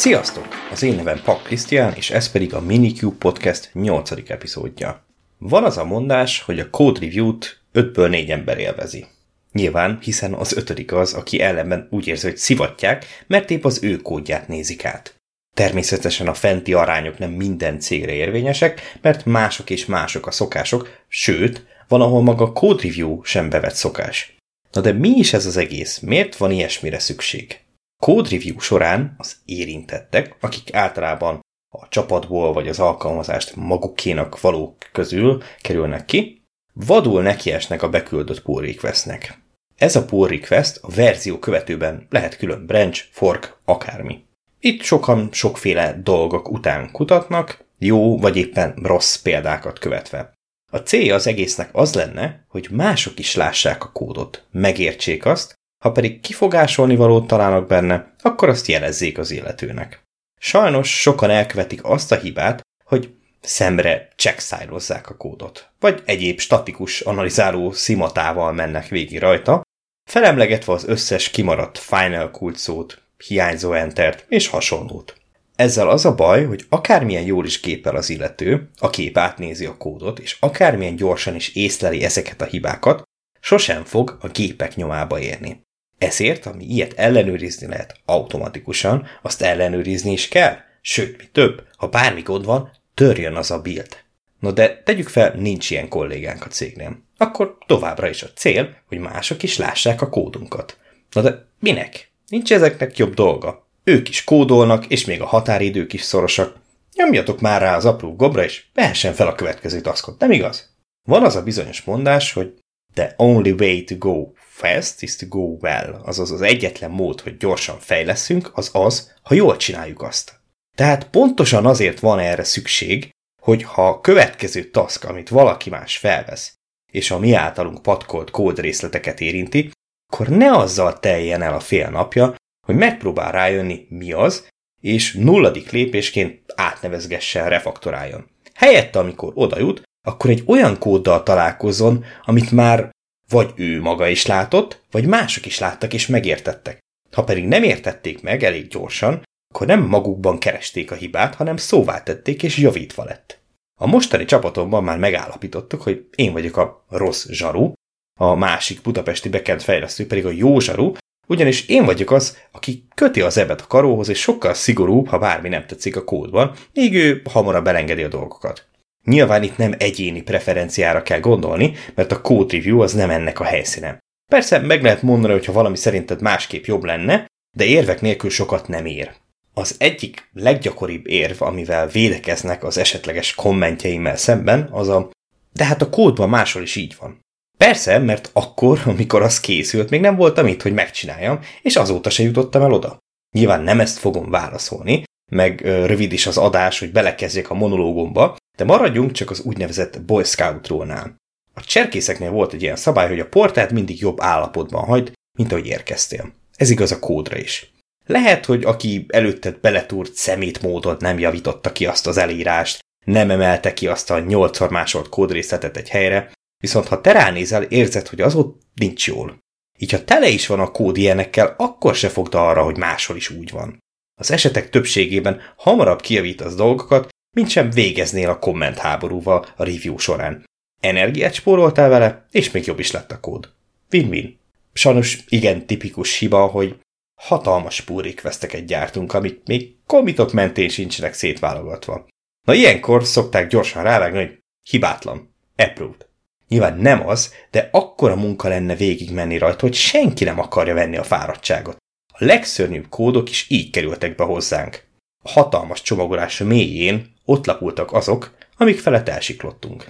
Sziasztok! Az én nevem Pak Krisztián, és ez pedig a Minicube Podcast 8. epizódja. Van az a mondás, hogy a Code Review-t 5-ből 4 ember élvezi. Nyilván, hiszen az ötödik az, aki ellenben úgy érzi, hogy szivatják, mert épp az ő kódját nézik át. Természetesen a fenti arányok nem minden cégre érvényesek, mert mások és mások a szokások, sőt, van, ahol maga code review sem bevett szokás. Na de mi is ez az egész? Miért van ilyesmire szükség? Code review során az érintettek, akik általában a csapatból vagy az alkalmazást magukénak valók közül kerülnek ki, vadul nekiesnek a beküldött pull requestnek. Ez a pull request a verzió követőben lehet külön branch, fork, akármi. Itt sokan sokféle dolgok után kutatnak, jó vagy éppen rossz példákat követve. A célja az egésznek az lenne, hogy mások is lássák a kódot, megértsék azt, ha pedig kifogásolni valót találnak benne, akkor azt jelezzék az illetőnek. Sajnos sokan elkövetik azt a hibát, hogy szemre checkszájlozzák a kódot, vagy egyéb statikus analizáló szimatával mennek végig rajta, felemlegetve az összes kimaradt final kulcsszót, hiányzó entert és hasonlót. Ezzel az a baj, hogy akármilyen jól is képel az illető, a kép átnézi a kódot, és akármilyen gyorsan is észleli ezeket a hibákat, sosem fog a gépek nyomába érni. Ezért, ami ilyet ellenőrizni lehet automatikusan, azt ellenőrizni is kell. Sőt, mi több, ha bármi gond van, törjön az a build. No de tegyük fel, nincs ilyen kollégánk a cégnél. Akkor továbbra is a cél, hogy mások is lássák a kódunkat. Na de minek? Nincs ezeknek jobb dolga. Ők is kódolnak, és még a határidők is szorosak. Nyomjatok már rá az apró gobra, és vehessen fel a következő taskot, nem igaz? Van az a bizonyos mondás, hogy the only way to go fast is to go well, azaz az egyetlen mód, hogy gyorsan fejleszünk, az az, ha jól csináljuk azt. Tehát pontosan azért van erre szükség, hogy ha a következő task, amit valaki más felvesz, és a mi általunk patkolt kódrészleteket érinti, akkor ne azzal teljen el a fél napja, hogy megpróbál rájönni, mi az, és nulladik lépésként átnevezgessen, refaktoráljon. Helyette, amikor oda jut, akkor egy olyan kóddal találkozzon, amit már vagy ő maga is látott, vagy mások is láttak és megértettek. Ha pedig nem értették meg elég gyorsan, akkor nem magukban keresték a hibát, hanem szóvá tették és javítva lett. A mostani csapatomban már megállapítottuk, hogy én vagyok a rossz zsaru, a másik budapesti backend fejlesztő pedig a jó zsaru, ugyanis én vagyok az, aki köti az ebet a karóhoz, és sokkal szigorúbb, ha bármi nem tetszik a kódban, míg ő hamarabb belengedi a dolgokat. Nyilván itt nem egyéni preferenciára kell gondolni, mert a code review az nem ennek a helyszíne. Persze meg lehet mondani, hogy ha valami szerinted másképp jobb lenne, de érvek nélkül sokat nem ér. Az egyik leggyakoribb érv, amivel védekeznek az esetleges kommentjeimmel szemben, az a de hát a kódban máshol is így van. Persze, mert akkor, amikor az készült, még nem voltam itt, hogy megcsináljam, és azóta se jutottam el oda. Nyilván nem ezt fogom válaszolni, meg rövid is az adás, hogy belekezdjek a monológomba, de maradjunk csak az úgynevezett Boy Scout-rónál. A cserkészeknél volt egy ilyen szabály, hogy a portát mindig jobb állapotban hagyd, mint ahogy érkeztél. Ez igaz a kódra is. Lehet, hogy aki előtted beletúrt szemét módon nem javította ki azt az elírást, nem emelte ki azt a 8 másolt kódrészletet egy helyre, viszont ha te ránézel, érzed, hogy az ott nincs jól. Így ha tele is van a kód ilyenekkel, akkor se fogd arra, hogy máshol is úgy van. Az esetek többségében hamarabb kijavítasz dolgokat, mint sem végeznél a komment háborúval a review során. Energiát spóroltál vele, és még jobb is lett a kód. Win-win. Sajnos igen tipikus hiba, hogy hatalmas pull requesteket gyártunk, amit még komitok mentén sincsenek szétválogatva. Na ilyenkor szokták gyorsan rávágni, hogy hibátlan, approved. Nyilván nem az, de akkora munka lenne végigmenni rajta, hogy senki nem akarja venni a fáradtságot. A legszörnyűbb kódok is így kerültek be hozzánk. A hatalmas csomagolás mélyén ott lapultak azok, amik felett elsiklottunk.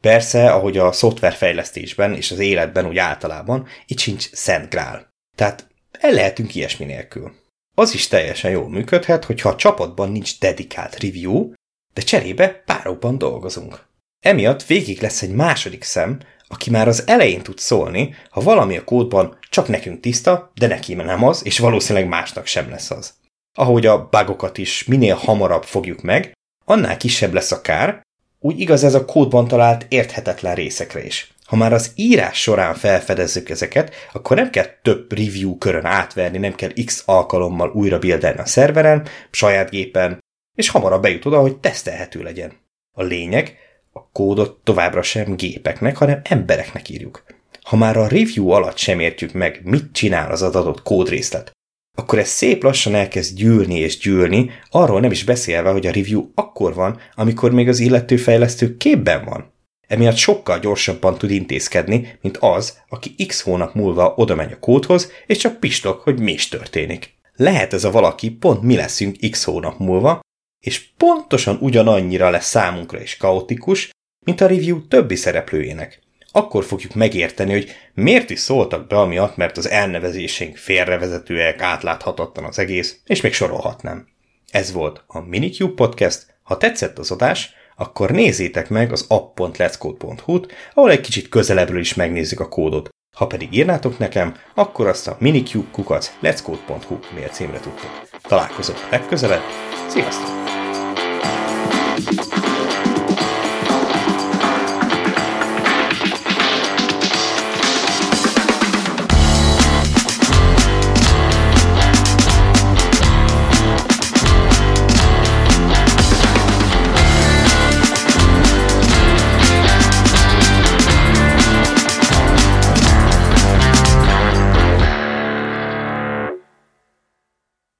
Persze, ahogy a szoftverfejlesztésben és az életben úgy általában, itt sincs szent grál. Tehát el lehetünk ilyesmi nélkül. Az is teljesen jól működhet, hogyha a csapatban nincs dedikált review, de cserébe párokban dolgozunk. Emiatt végig lesz egy második szem, aki már az elején tud szólni, ha valami a kódban csak nekünk tiszta, de neki nem az, és valószínűleg másnak sem lesz az. Ahogy a bugokat is minél hamarabb fogjuk meg, annál kisebb lesz a kár, úgy igaz ez a kódban talált érthetetlen részekre is. Ha már az írás során felfedezzük ezeket, akkor nem kell több review körön átverni, nem kell x alkalommal újra bildelni a szerveren, saját gépen, és hamarabb bejut oda, hogy tesztelhető legyen. A lényeg, a kódot továbbra sem gépeknek, hanem embereknek írjuk. Ha már a review alatt sem értjük meg, mit csinál az adott kódrészlet, akkor ez szép lassan elkezd gyűlni és gyűlni, arról nem is beszélve, hogy a review akkor van, amikor még az illető fejlesztő képben van. Emiatt sokkal gyorsabban tud intézkedni, mint az, aki x hónap múlva oda megy a kódhoz, és csak pistok, hogy mi is történik. Lehet ez a valaki pont mi leszünk x hónap múlva, és pontosan ugyanannyira lesz számunkra is kaotikus, mint a review többi szereplőjének. Akkor fogjuk megérteni, hogy miért is szóltak be amiatt, mert az elnevezésénk félrevezetőek, átláthatatlan az egész, és még sorolhatnám. Ez volt a Minicube Podcast. Ha tetszett az adás, akkor nézzétek meg az app.letscode.hu-t, ahol egy kicsit közelebbről is megnézzük a kódot. Ha pedig írnátok nekem, akkor azt a minicube kukac letscode.hu mail címre tudtok. Találkozunk legközelebb, sziasztok!